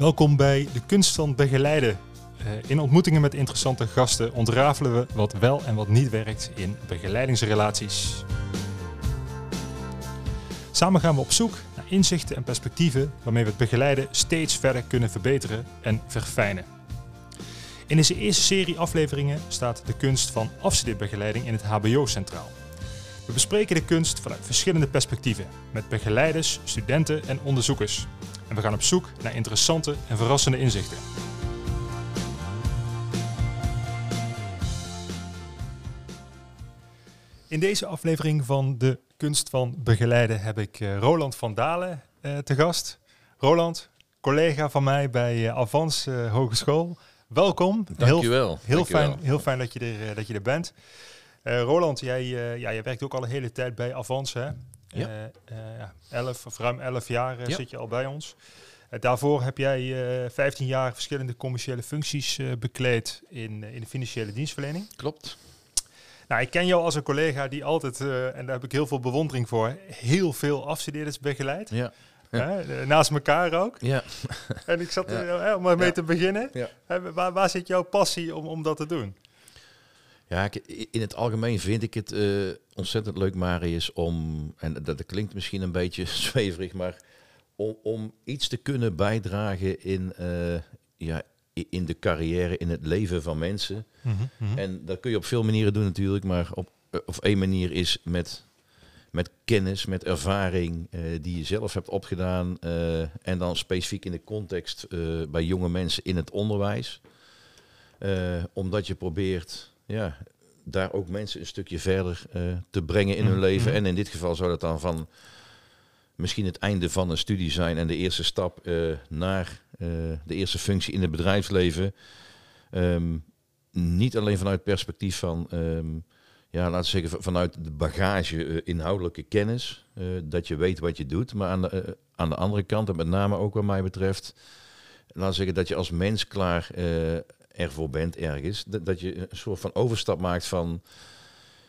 Welkom bij De Kunst van Begeleiden. Uh, in ontmoetingen met interessante gasten ontrafelen we wat wel en wat niet werkt in begeleidingsrelaties. Samen gaan we op zoek naar inzichten en perspectieven waarmee we het begeleiden steeds verder kunnen verbeteren en verfijnen. In deze eerste serie afleveringen staat de kunst van afstudeerbegeleiding in het HBO centraal. We bespreken de kunst vanuit verschillende perspectieven met begeleiders, studenten en onderzoekers. En we gaan op zoek naar interessante en verrassende inzichten. In deze aflevering van de kunst van begeleiden heb ik uh, Roland van Dalen uh, te gast. Roland, collega van mij bij uh, Avans Hogeschool. Welkom. Dankjewel. Heel, heel, fijn, heel fijn dat je er, dat je er bent. Roland, jij, ja, jij werkt ook al een hele tijd bij Avans, hè? Ja. ja elf, of ruim elf jaar zit je al bij ons. daarvoor heb jij 15 jaar verschillende commerciële functies bekleed in, in de financiële dienstverlening. Klopt. Nou, ik ken jou als een collega die altijd, en daar heb ik heel veel bewondering voor, heel veel afstudeerders begeleidt. Ja. Hè? Naast elkaar ook. Ja. En ik zat er, om mee te beginnen. Ja. Waar, waar zit jouw passie om, om dat te doen? Ja, in het algemeen vind ik het uh, ontzettend leuk, Marius, om, en dat, dat, klinkt misschien een beetje zweverig, maar om, om iets te kunnen bijdragen in, uh, ja, in de carrière, in het leven van mensen. Mhm, mhm. En dat kun je op veel manieren doen natuurlijk, maar op, eh, of één manier is met, met kennis, met ervaring uh, die je zelf hebt opgedaan. En dan specifiek in de context bij jonge mensen in het onderwijs. omdat je probeert ja, daar ook mensen een stukje verder te brengen in hun mhm, leven. En in dit geval zou dat dan van misschien het einde van een studie zijn en de eerste stap naar eh, de eerste functie in het bedrijfsleven. Ehm, niet alleen vanuit perspectief van, um, ja, laten we zeggen, vanuit de bagage inhoudelijke kennis, dat je weet wat je doet, maar aan de, aan de andere kant, en met name ook wat mij betreft, laten we zeggen dat je als mens klaar ervoor bent ergens, dat, dat je een soort van overstap maakt van,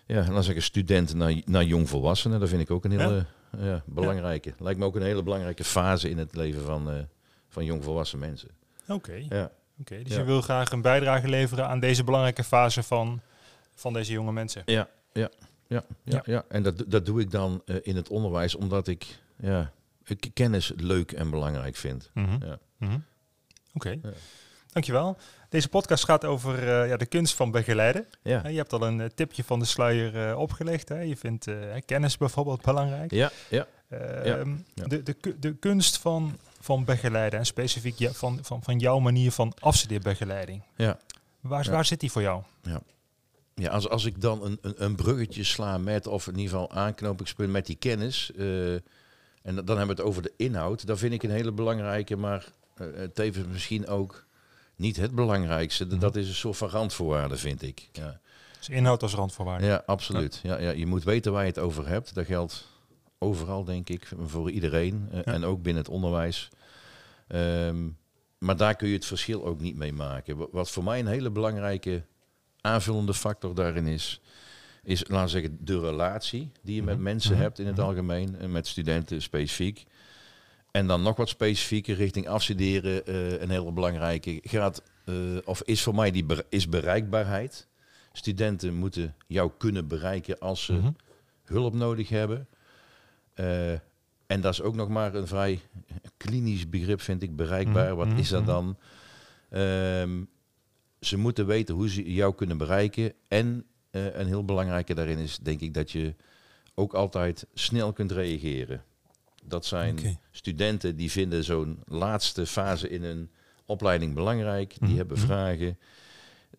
ja, we zeggen, student naar, naar jongvolwassenen. Dat vind ik ook een hele ja. belangrijke. Lijkt me ook een hele belangrijke fase in het leven van van jongvolwassen mensen. Oké. Ja. Oké, dus je wil graag een bijdrage leveren aan deze belangrijke fase van, van deze jonge mensen. Ja, ja, ja, ja. ja. En dat, dat doe ik dan uh, in het onderwijs omdat ik, ja, ik kennis leuk en belangrijk vind. Mm -hmm. ja. Mm -hmm. Oké. Okay. Dankjewel. Deze podcast gaat over uh, ja, de kunst van begeleiden. Ja. Uh, je hebt al een uh, tipje van de sluier opgelegd. Hè? Je vindt kennis bijvoorbeeld belangrijk. Ja, ja. Ehm, ja. De, de, de kunst van van begeleiden en specifiek ja, van, van, van jouw manier van afstudeerbegeleiding. Ja. Waar, waar zit die voor jou? Ja. Ja, als, als ik dan een, een, een bruggetje sla met, of in ieder geval aanknopingspunt met die kennis, en dan hebben we het over de inhoud, dan vind ik een hele belangrijke, maar tevens misschien ook niet het belangrijkste. Mm Dat is een soort van randvoorwaarde, vind ik. Ja. Dus inhoud als randvoorwaarde? Ja, absoluut. Ja. Ja, je moet weten waar je het over hebt. Dat geldt overal, denk ik, voor iedereen. Uh, En ook binnen het onderwijs. Um, maar daar kun je het verschil ook niet mee maken. Wat voor mij een hele belangrijke aanvullende factor daarin is, is, laten we zeggen, de relatie die je met mhm. mensen mhm. hebt in het mhm. algemeen, en met studenten specifiek. En dan nog wat specifieker richting afstuderen, uh, een hele belangrijke gaat, uh, of is voor mij die is bereikbaarheid. Studenten moeten jou kunnen bereiken als ze hulp nodig hebben. Uh, en dat is ook nog maar een vrij klinisch begrip, vind ik, bereikbaar. Mhm, Wat is dat mhm. dan? Um, ze moeten weten hoe ze jou kunnen bereiken. En een heel belangrijke daarin is, denk ik, dat je ook altijd snel kunt reageren. Dat zijn studenten die vinden zo'n laatste fase in een opleiding belangrijk. Die mhm, hebben vragen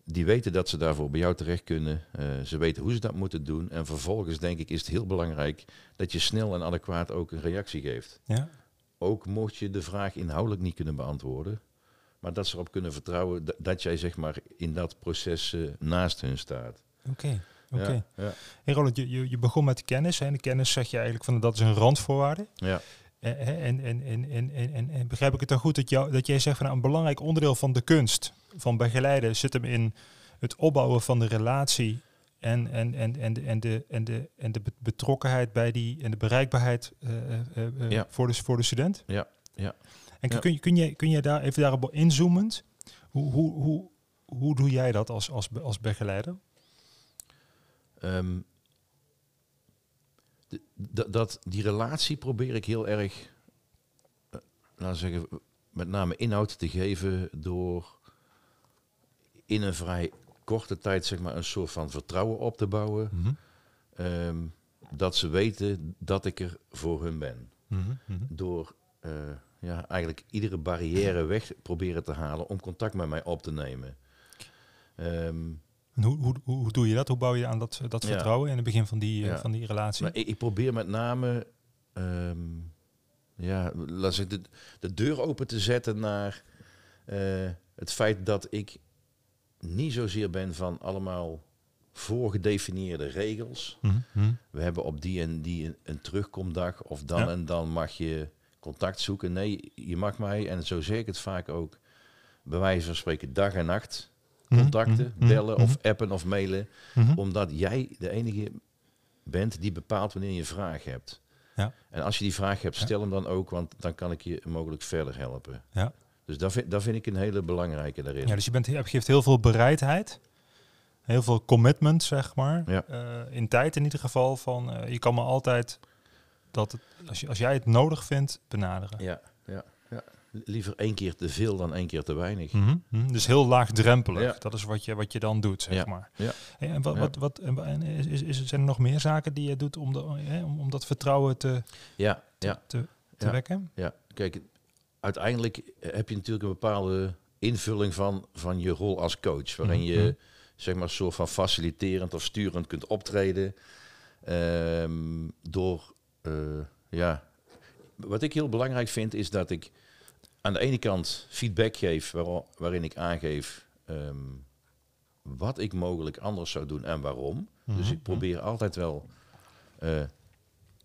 die weten dat ze daarvoor bij jou terecht kunnen. Uh, ze weten hoe ze dat moeten doen. En vervolgens denk ik is het heel belangrijk dat je snel en adequaat ook een reactie geeft. Ja. Ook mocht je de vraag inhoudelijk niet kunnen beantwoorden. Maar dat ze erop kunnen vertrouwen dat, jij zeg maar in dat proces uh, naast hun staat. Oké. Oké. Okay. Ja, Hey Roland, je, je, je begon met kennis. En de kennis zeg je eigenlijk van dat is een randvoorwaarde. Ja. En, en, en, en, en, en, begrijp ik het dan goed dat, jou, dat jij zegt van nou, een belangrijk onderdeel van de kunst van begeleiden zit hem in het opbouwen van de relatie en, en, en, en, de, en, de, en, de, en de betrokkenheid bij die en de bereikbaarheid uh, uh, ja. voor, de, voor de student? Ja, ja. En Ja. kun, je, kun, je, kun je daar even daarop inzoomend, hoe, hoe, hoe, hoe doe jij dat als, als, als begeleider? Ehm, de- dat- die relatie probeer ik heel erg, eh, laten we zeggen, met name inhoud te geven door in een vrij korte tijd zeg maar, een soort van vertrouwen op te bouwen. Ehm, dat ze weten dat ik er voor hun ben. Mhm, mhm. Door eh, ja, eigenlijk iedere barrière weg proberen te halen om contact met mij op te nemen. Ehm, En hoe, hoe, hoe, doe je dat? Hoe bouw je aan dat, dat vertrouwen in het begin van die, eh, van die relatie? Maar ik, ik probeer met name ehm, ja, laat ik de, de deur open te zetten naar eh, het feit dat ik niet zozeer ben van allemaal voorgedefinieerde regels. Mhm, mhm. We hebben op die en die een, een terugkomdag of dan Ja. en dan mag je contact zoeken. Nee, je mag mij, en zo zeg ik het vaak ook, bij wijze van spreken dag en nacht contacten, mhm, bellen mhm, of appen of mailen mhm. omdat jij de enige bent die bepaalt wanneer je een vraag hebt. Ja. En als je die vraag hebt, stel hem dan ook, want dan kan ik je mogelijk verder helpen. Ja. Dus dat vind, dat vind ik een hele belangrijke daarin. Ja, dus je bent, je geeft heel veel bereidheid, heel veel commitment, zeg maar. Ja. Eh, in tijd in ieder geval. Van, eh, je kan me altijd, dat het, als, je, als jij het nodig vindt, benaderen. ja, ja. Liever één keer te veel dan één keer te weinig. Mhm, mhm. Dus heel laagdrempelig. Ja. Dat is wat je, wat je dan doet, zeg Ja. maar. Ja. Hey, en wat, wat, wat, en, is, is, is- zijn er nog meer zaken die je doet om, de, hè, om, om dat vertrouwen te, Ja, te, ja, te, wekken? ja. Kijk, uiteindelijk heb je natuurlijk een bepaalde invulling van, van je rol als coach. Waarin Mhm, je, zeg maar, soort van faciliterend of sturend kunt optreden. Ehm, door, eh, ja, wat ik heel belangrijk vind is dat ik aan de ene kant feedback geef waar- waarin ik aangeef ehm, wat ik mogelijk anders zou doen en waarom. Dus Mhm, ik probeer altijd wel eh,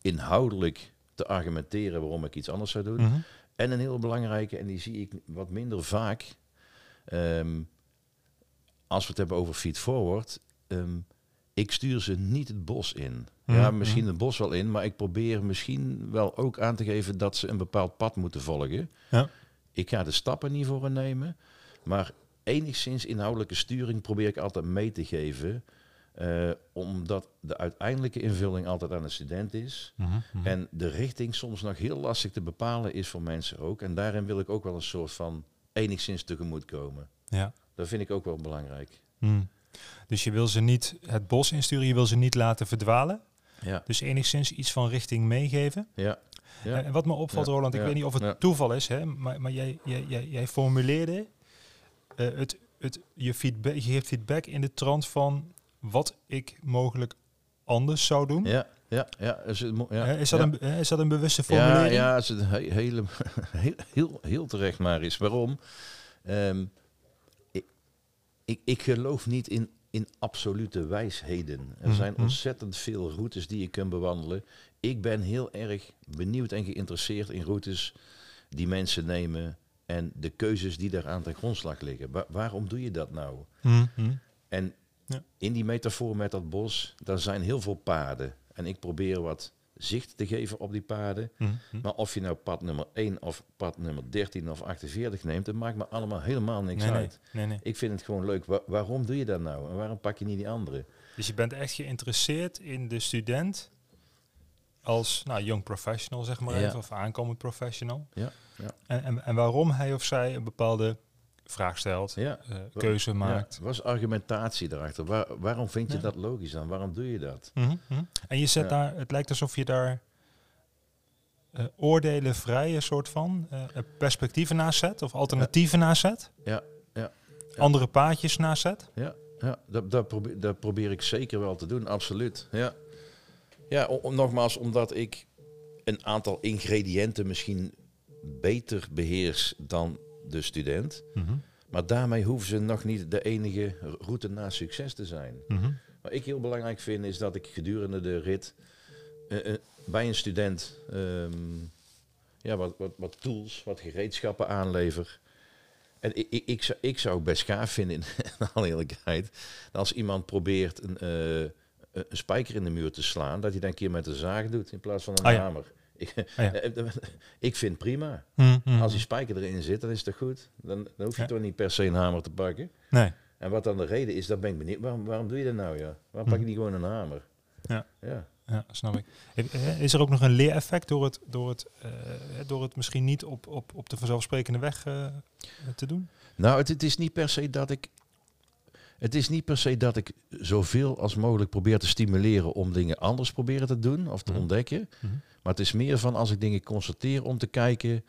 inhoudelijk te argumenteren waarom ik iets anders zou doen. Mhm. En een heel belangrijke, en die zie ik wat minder vaak, ehm, als we het hebben over feed forward, ehm, ik stuur ze niet het bos in. Ja, Mhm. misschien het bos wel in, maar ik probeer misschien wel ook aan te geven dat ze een bepaald pad moeten volgen. Ja. Ik ga de stappen niet voor nemen, maar enigszins inhoudelijke sturing probeer ik altijd mee te geven. eh, omdat de uiteindelijke invulling altijd aan de student is. Mhm, mhm. En de richting soms nog heel lastig te bepalen is voor mensen ook. En daarin wil ik ook wel een soort van enigszins tegemoet komen. ja. Dat vind ik ook wel belangrijk. Hmm. Dus je wil ze niet het bos insturen, je wil ze niet laten verdwalen. Ja, Dus enigszins iets van richting meegeven. ja, ja. En wat me opvalt, Ja, Roland, ik ja, weet niet of het ja. toeval is, hè, maar, maar jij, jij, jij, jij formuleerde eh, het, het, je, feedback, je geeft feedback in de trant van wat ik mogelijk anders zou doen. ja, ja, ja. Is, het ja, Hè, is, dat ja. een, is dat een bewuste Ja, formulering? ja, is het he- hele, heel, heel, heel terecht maar is. Waarom? Ehm, ik, ik, ik geloof niet in, in absolute wijsheden. Er zijn Mhm. ontzettend veel routes die je kunt bewandelen. Ik ben heel erg benieuwd en geïnteresseerd in routes die mensen nemen en de keuzes die daar aan ten grondslag liggen. Wa- waarom doe je dat nou? Hmm, hmm. En Ja. in die metafoor met dat bos, daar zijn heel veel paden. En ik probeer wat zicht te geven op die paden. Hmm, hmm. Maar of je nou pad nummer 1 of pad nummer 13 of 48 neemt, dat maakt me allemaal helemaal niks nee, uit. nee, nee. Ik vind het gewoon leuk. Wa- waarom doe je dat nou? En waarom pak je niet die andere? Dus je bent echt geïnteresseerd in de student als nou, young professional, zeg maar Ja. even, of aankomend professional. Ja, ja. En, en, en waarom hij of zij een bepaalde vraag stelt, Ja. eh, keuze maakt. Was argumentatie erachter? Waar, waarom vind je dat logisch dan? Waarom doe je dat? Mhm, mhm. En je zet daar, het lijkt alsof je daar eh, oordelen vrije soort van, eh, perspectieven naast zet of alternatieven naast zet. Ja, ja, ja. Andere paadjes naast zet. Ja, ja dat, dat, probeer, dat probeer ik zeker wel te doen, absoluut. Ja, ja nogmaals, omdat ik een aantal ingrediënten misschien beter beheers dan de student. Mhm, Maar daarmee hoeven ze nog niet de enige route naar succes te zijn. mhm, Wat ik heel belangrijk vind is dat ik gedurende de rit eh, eh, bij een student ehm, ja, wat, wat, wat tools, wat gereedschappen aanlever. En ik, ik, ik, zou, ik zou het best gaaf vinden, in alle eerlijkheid, als iemand probeert een, eh, een spijker in de muur te slaan, dat hij dan een keer met een zaag doet in plaats van een Ah ja. hamer. Ik, Ah, ja. ik vind prima. Mm, mm, Als die spijker erin zit, dan is dat goed. Dan, dan hoef je Ja. toch niet per se een hamer te pakken. Nee. En wat dan de reden is, dan ben ik benieuwd. Waarom, waarom doe je dat nou, ja? Waarom pak je niet gewoon een hamer? Ja. Ja. Ja, snap ik. Eh, Is er ook nog een leereffect door het, door het, eh, door het misschien niet op, op, op de vanzelfsprekende weg eh, te doen? Nou, het, het is niet per se dat ik. Het is niet per se dat ik zoveel als mogelijk probeer te stimuleren om dingen anders proberen te doen of te Mhm. ontdekken. Mhm. Maar het is meer van als ik dingen constateer om te kijken,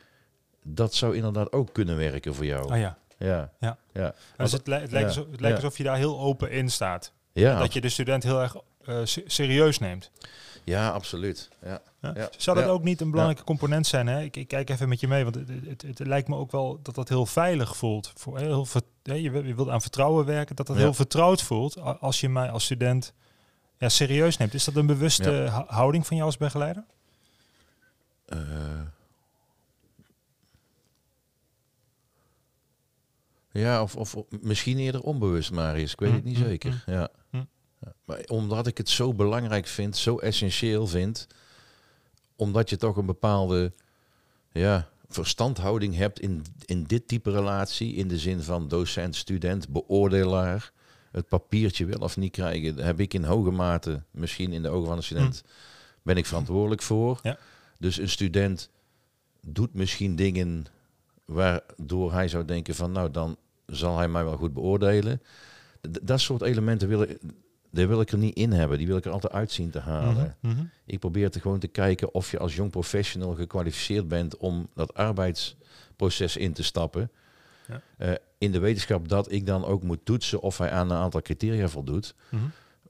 dat zou inderdaad ook kunnen werken voor jou. Ah ja. Ja. Ja. Ja. Dus het, li- het lijkt, Ja. alsof, het lijkt Ja. alsof je daar heel open in staat. Ja, Dat je de student heel erg eh, se- serieus neemt. Ja, absoluut. Ja. Ja. Ja. Zou dat Ja. ook niet een belangrijke component zijn? Hè? Ik, ik kijk even met je mee, want het, het, lijkt me ook wel dat dat heel veilig voelt. Voor, heel, je, wil- je wilt aan vertrouwen werken, dat dat Ja. heel vertrouwd voelt als je mij als student ja, serieus neemt. Is dat een bewuste houding van jou als begeleider? Eh. ja, of, of misschien eerder onbewust, Marius. Ik weet het niet Mm, mm, zeker. Ja. mm. Ja, Maar omdat ik het zo belangrijk vind, zo essentieel vind, omdat je toch een bepaalde ja, verstandhouding hebt in, in dit type relatie, in de zin van docent, student, beoordelaar, het papiertje wel of niet krijgen, daar heb ik in hoge mate, misschien in de ogen van een student, ben ik verantwoordelijk voor. Ja. Dus een student doet misschien dingen waardoor hij zou denken van nou dan zal hij mij wel goed beoordelen. D- dat soort elementen wil ik, die wil ik er niet in hebben. Die wil ik er altijd uit zien te halen. Mhm, mhm. Ik probeer te gewoon te kijken of je als jong professional gekwalificeerd bent om dat arbeidsproces in te stappen. Ja. Eh, in de wetenschap dat ik dan ook moet toetsen of hij aan een aantal criteria voldoet. Mhm.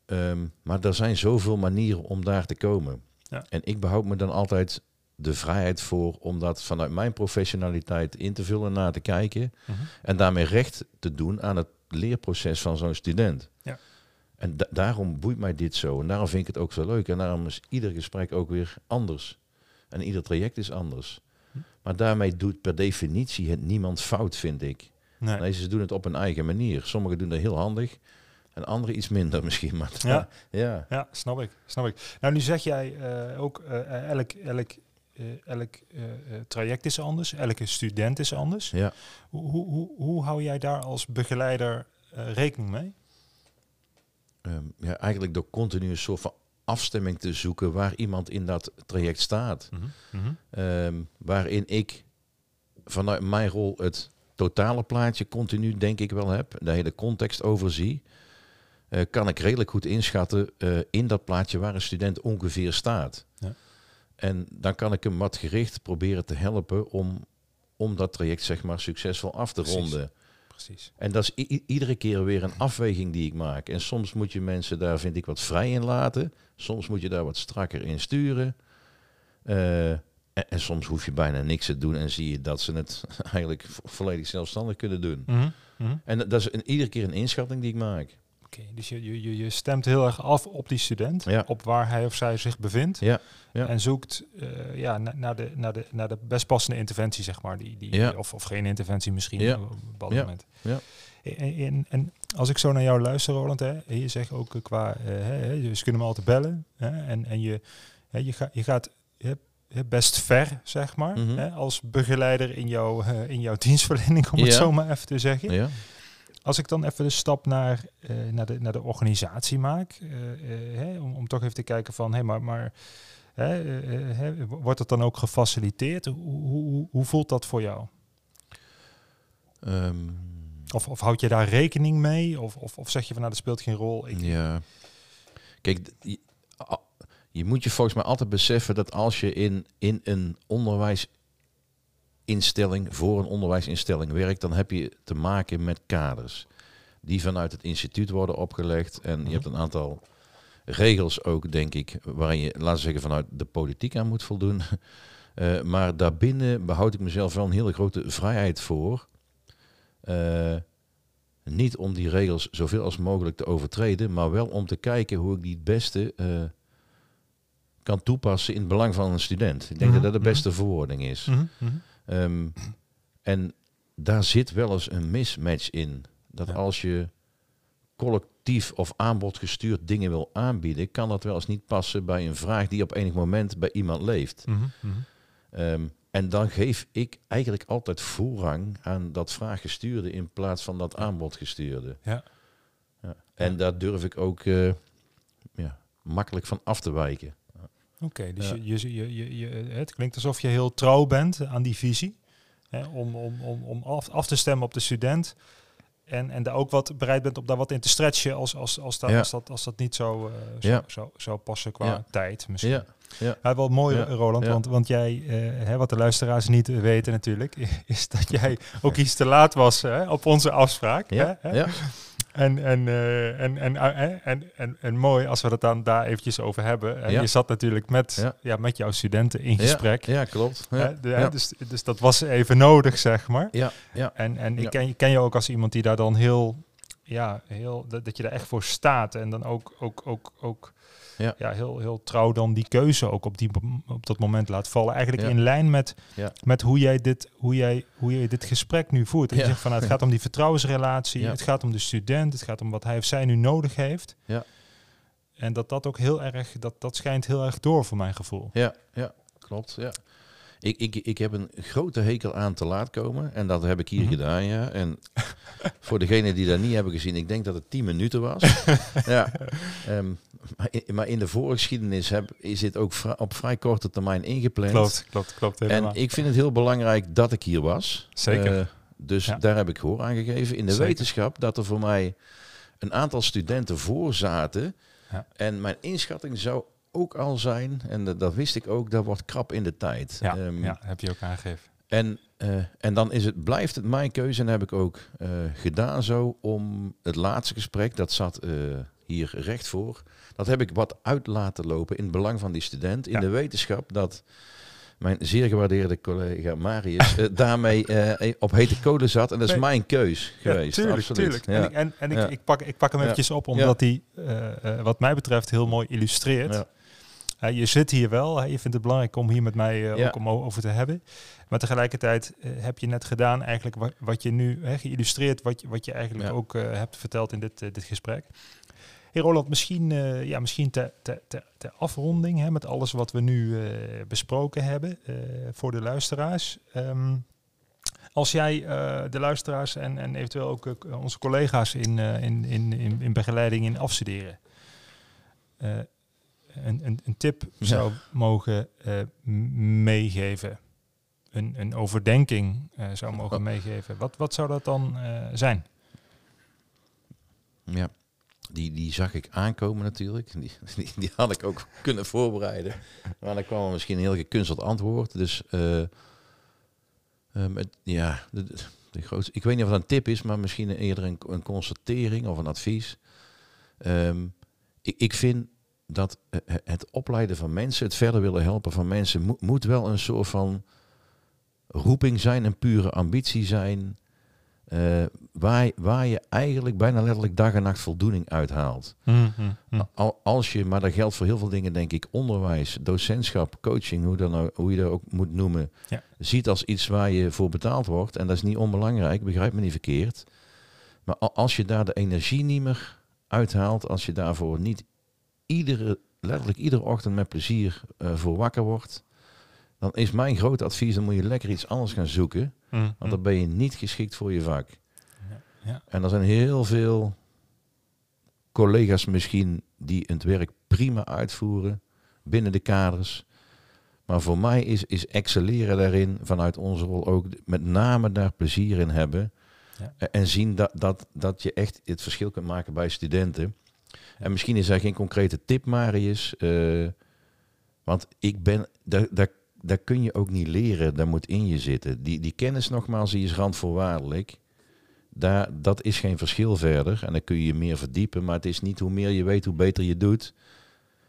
Ehm, maar er zijn zoveel manieren om daar te komen. Ja. En ik behoud me dan altijd de vrijheid voor om dat vanuit mijn professionaliteit in te vullen, naar te kijken. En daarmee recht te doen aan het leerproces van zo'n student. Ja. En da- daarom boeit mij dit zo. En daarom vind ik het ook zo leuk. En daarom is ieder gesprek ook weer anders. En ieder traject is anders. Hm. Maar daarmee doet per definitie het niemand fout, vind ik. Nee. Nee, ze doen het op hun eigen manier. Sommigen doen dat heel handig. En anderen iets minder misschien. Maar Ja. ja. Ja, snap ik. Snap ik. Nou, nu zeg jij eh, ook, eh, elk, elk, eh, elk eh, traject is anders, elke student is anders. ja. Hoe, hoe, hoe, hou jij daar als begeleider rekening mee? Ehm, ja, eigenlijk door continu een soort van afstemming te zoeken waar iemand in dat traject staat. Mhm. Ehm, waarin ik vanuit mijn rol het totale plaatje continu denk ik wel heb, de hele context overzie, eh, kan ik redelijk goed inschatten eh, in dat plaatje waar een student ongeveer staat. Ja. En dan kan ik hem wat gericht proberen te helpen om, om dat traject zeg maar succesvol af te Precies. ronden. Precies. En dat is iedere keer weer een afweging die ik maak. En soms moet je mensen daar, vind ik, wat vrij in laten. Soms moet je daar wat strakker in sturen. Eh, en, en soms hoef je bijna niks te doen en zie je dat ze het eigenlijk vo- volledig zelfstandig kunnen doen. Mhm. Mhm. En dat is een, iedere keer een inschatting die ik maak. Oké, dus je, je, je- stemt heel erg af op die student, Ja. op waar hij of zij zich bevindt. Ja, ja. En zoekt eh, ja, na- naar, de, naar, de, naar de best passende interventie, zeg maar. Die, die, Ja. of, of geen interventie misschien op een bepaald Ja. moment. Ja. En, en, en als ik zo naar jou luister, Roland, hè, je zegt ook eh, qua, eh, hè, ze kunnen me altijd bellen. Hè, en en je, hè, je, ga, je gaat best ver, zeg maar, Mhm. hè, als begeleider in, jouw eh, in jouw dienstverlening, om het zo maar even te zeggen. Ja. Als ik dan even de stap naar, eh, naar, de, naar de organisatie maak, eh, eh, om, om toch even te kijken van, hé, maar, maar hè, hè, wordt het dan ook gefaciliteerd? Hoe, hoe, hoe- voelt dat voor jou? Ehm, Of, of houd je daar rekening mee? Of, of, of zeg je van, nou, dat speelt geen rol? Ik, Ja. Kijk, je, je moet je volgens mij altijd beseffen dat als je in, in een onderwijsinstelling, voor een onderwijsinstelling werkt, dan heb je te maken met kaders. Die vanuit het instituut worden opgelegd. En je hebt een aantal regels ook, denk ik, waarin je, laten we zeggen, vanuit de politiek aan moet voldoen. Eh, maar daarbinnen behoud ik mezelf wel een hele grote vrijheid voor. Eh, niet om die regels zoveel als mogelijk te overtreden, maar wel om te kijken hoe ik die het beste eh, kan toepassen in het belang van een student. Ik denk Mhm, dat dat de mhm. beste verwoording is. Mhm, mhm. Ehm, en daar zit wel eens een mismatch in. Dat Ja. als je collectief of aanbodgestuurd dingen wil aanbieden, kan dat wel eens niet passen bij een vraag die op enig moment bij iemand leeft. Mhm, mhm. Ehm, en dan geef ik eigenlijk altijd voorrang aan dat vraaggestuurde in plaats van dat aanbodgestuurde. Ja. Ja. En daar durf ik ook eh, ja, makkelijk van af te wijken. Oké, dus Ja. je, je, je, je, het klinkt alsof je heel trouw bent aan die visie. Hè, om om, om, om af, af te stemmen op de student. En, en daar ook wat bereid bent om daar wat in te stretchen als, als, als, dat, Ja. als, dat, als dat niet zo, eh, zo, Ja. zo, zou passen qua tijd misschien. Ja, ja. Ja, wel mooi, Ja. Roland, Ja. want, want jij, eh, hè, wat de luisteraars niet weten natuurlijk, is dat jij ook iets te laat was hè, op onze afspraak. Hè. En, en, eh, en, en, eh, en, en, en mooi als we het dan daar eventjes over hebben. En Ja. Je zat natuurlijk met, ja. Ja. met jouw studenten in gesprek. Ja, ja, klopt. Dus, dus dat was even nodig, zeg maar. ja, ja. En, en ik ken, ken je ook als iemand die daar dan heel, ja, heel dat, dat je daar echt voor staat. En dan ook, ook, ook, ook ja. Ja. heel, heel trouw dan die keuze ook op, die, op dat moment laat vallen. Eigenlijk Ja. in lijn met, Ja. met hoe, jij dit, hoe, jij, hoe jij dit gesprek nu voert. En je zegt van nou, het gaat om die vertrouwensrelatie, het gaat om de student, het gaat om wat hij of zij nu nodig heeft. Ja. En dat dat ook heel erg, dat, dat schijnt heel erg door voor mijn gevoel. Ja, ja, klopt. Ja. Ik, ik, ik heb een grote hekel aan te laat komen. En dat heb ik hier Mhm. gedaan, ja. En voor degenen die dat niet hebben gezien, ik denk dat het 10 minuten was. ja. Ehm, maar, in, maar in de voorgeschiedenis heb, is dit ook op vrij korte termijn ingepland. Klopt, klopt, klopt helemaal. En ik vind het heel belangrijk dat ik hier was. Zeker. Eh, dus Ja. daar heb ik gehoor aan gegeven. In de Zeker. wetenschap dat er voor mij een aantal studenten voor zaten. Ja. En mijn inschatting zou ook al zijn, en dat, dat wist ik ook, dat wordt krap in de tijd. ja, Ehm, ja, heb je ook aangegeven. En, eh, en dan is het, blijft het mijn keuze, en heb ik ook eh, gedaan zo, om het laatste gesprek, dat zat eh, hier recht voor, dat heb ik wat uit laten lopen in het belang van die student. In Ja. de wetenschap dat mijn zeer gewaardeerde collega Marius eh, daarmee eh, op hete kolen zat. En dat is Nee. mijn keus geweest. Ja, tuurlijk, absoluut. tuurlijk. Ja. En, ik, en, en ik, Ja. ik, pak, ik pak hem Ja. eventjes op, omdat hij, eh, eh, wat mij betreft, heel mooi illustreert. Je zit hier wel, je vindt het belangrijk om hier met mij eh, ook om over te hebben. Maar tegelijkertijd eh, heb je net gedaan eigenlijk wat, wat je nu geïllustreerd, wat je, wat je eigenlijk ook eh, hebt verteld in dit, dit gesprek. Hey Roland, misschien, ja, misschien ter, ter, ter, ter afronding hè, met alles wat we nu besproken hebben voor de luisteraars. Ehm, als jij de luisteraars en, en eventueel ook onze collega's in, in, in, in, in begeleiding in afstuderen een, een, een tip Ja. zou mogen eh, meegeven, een, een overdenking eh, zou mogen Oh. meegeven, wat, wat zou dat dan eh, zijn? Ja, die, die zag ik aankomen natuurlijk. Die, die, die had ik ook kunnen voorbereiden. Maar dan kwam er misschien een heel gekunsteld antwoord. Dus het- ja, de, grootste, ik weet niet of dat een tip is, maar misschien eerder een, een constatering of een advies. Ehm, ik, ik vind dat eh, het opleiden van mensen, het verder willen helpen van mensen, moet, moet wel een soort van roeping zijn, een pure ambitie zijn. eh, waar, waar je eigenlijk bijna letterlijk dag en nacht voldoening uithaalt. Al, als je, maar dat geldt voor heel veel dingen, denk ik, onderwijs, docentschap, coaching, hoe, dan ook, hoe je dat ook moet noemen, Ja. ziet als iets waar je voor betaald wordt. En dat is niet onbelangrijk, begrijp me niet verkeerd. Maar als je daar de energie niet meer uithaalt, als je daarvoor niet iedere, letterlijk iedere ochtend met plezier eh, voor wakker wordt, dan is mijn groot advies, dan moet je lekker iets anders gaan zoeken. Want dan ben je niet geschikt voor je vak. Ja, ja. En er zijn heel veel collega's misschien die het werk prima uitvoeren binnen de kaders. Maar voor mij is, is excelleren daarin vanuit onze rol ook met name daar plezier in hebben. Ja. En zien dat, dat, dat je echt het verschil kunt maken bij studenten. En misschien is er geen concrete tip, Marius. eh, want ik ben, daar, daar, daar kun je ook niet leren, daar moet in je zitten. Die, die kennis nogmaals, die is randvoorwaardelijk. Daar, dat is geen verschil verder. En dan kun je je meer verdiepen. Maar het is niet hoe meer je weet, hoe beter je doet.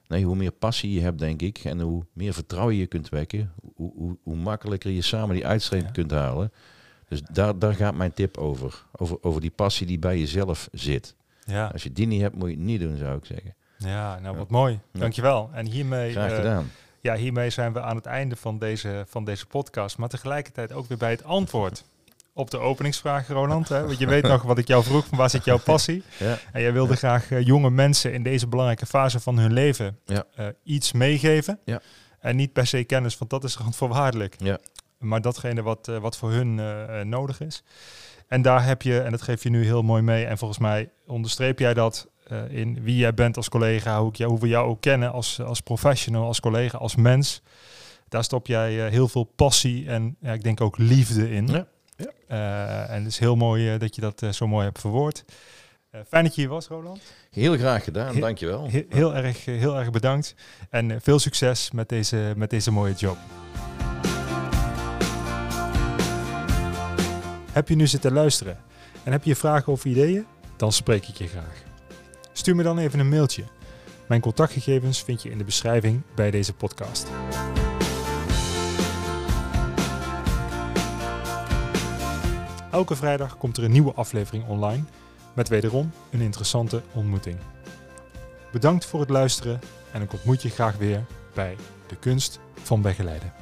Nee, hoe meer passie je hebt, denk ik. En hoe meer vertrouwen je kunt wekken. Hoe, hoe, hoe makkelijker je samen die uitstreep Ja. kunt halen. Dus daar, daar gaat mijn tip over. over. Over die passie die bij jezelf zit. Ja. Als je die niet hebt, moet je het niet doen, zou ik zeggen. ja, nou Ja. wat mooi. Dankjewel. En hiermee, Graag eh, gedaan. ja, hiermee zijn we aan het einde van deze, van deze podcast, maar tegelijkertijd ook weer bij het antwoord op de openingsvraag, Roland. Hè? Want je weet nog wat ik jou vroeg, van waar zit jouw passie? Ja. En jij wilde graag eh, jonge mensen in deze belangrijke fase van hun leven Ja. eh, iets meegeven. Ja. En niet per se kennis, want dat is randvoorwaardelijk. Ja. Maar datgene wat, eh, wat voor hun eh, eh, nodig is. En daar heb je, en dat geef je nu heel mooi mee. En volgens mij onderstreep jij dat in wie jij bent als collega, hoe, ik jou, hoe we jou ook kennen als, als professional, als collega, als mens. Daar stop jij heel veel passie en ja, ik denk ook liefde in. Ja, Eh, en het is heel mooi dat je dat zo mooi hebt verwoord. Fijn dat je hier was, Roland. Heel graag gedaan, Heel- dankjewel. He- heel, erg, heel erg bedankt. En veel succes met deze, met deze mooie job. Heb je nu zitten luisteren en heb je vragen of ideeën? Dan spreek ik je graag. Stuur me dan even een mailtje. Mijn contactgegevens vind je in de beschrijving bij deze podcast. Elke vrijdag komt er een nieuwe aflevering online met wederom een interessante ontmoeting. Bedankt voor het luisteren en ik ontmoet je graag weer bij De Kunst van Begeleiden.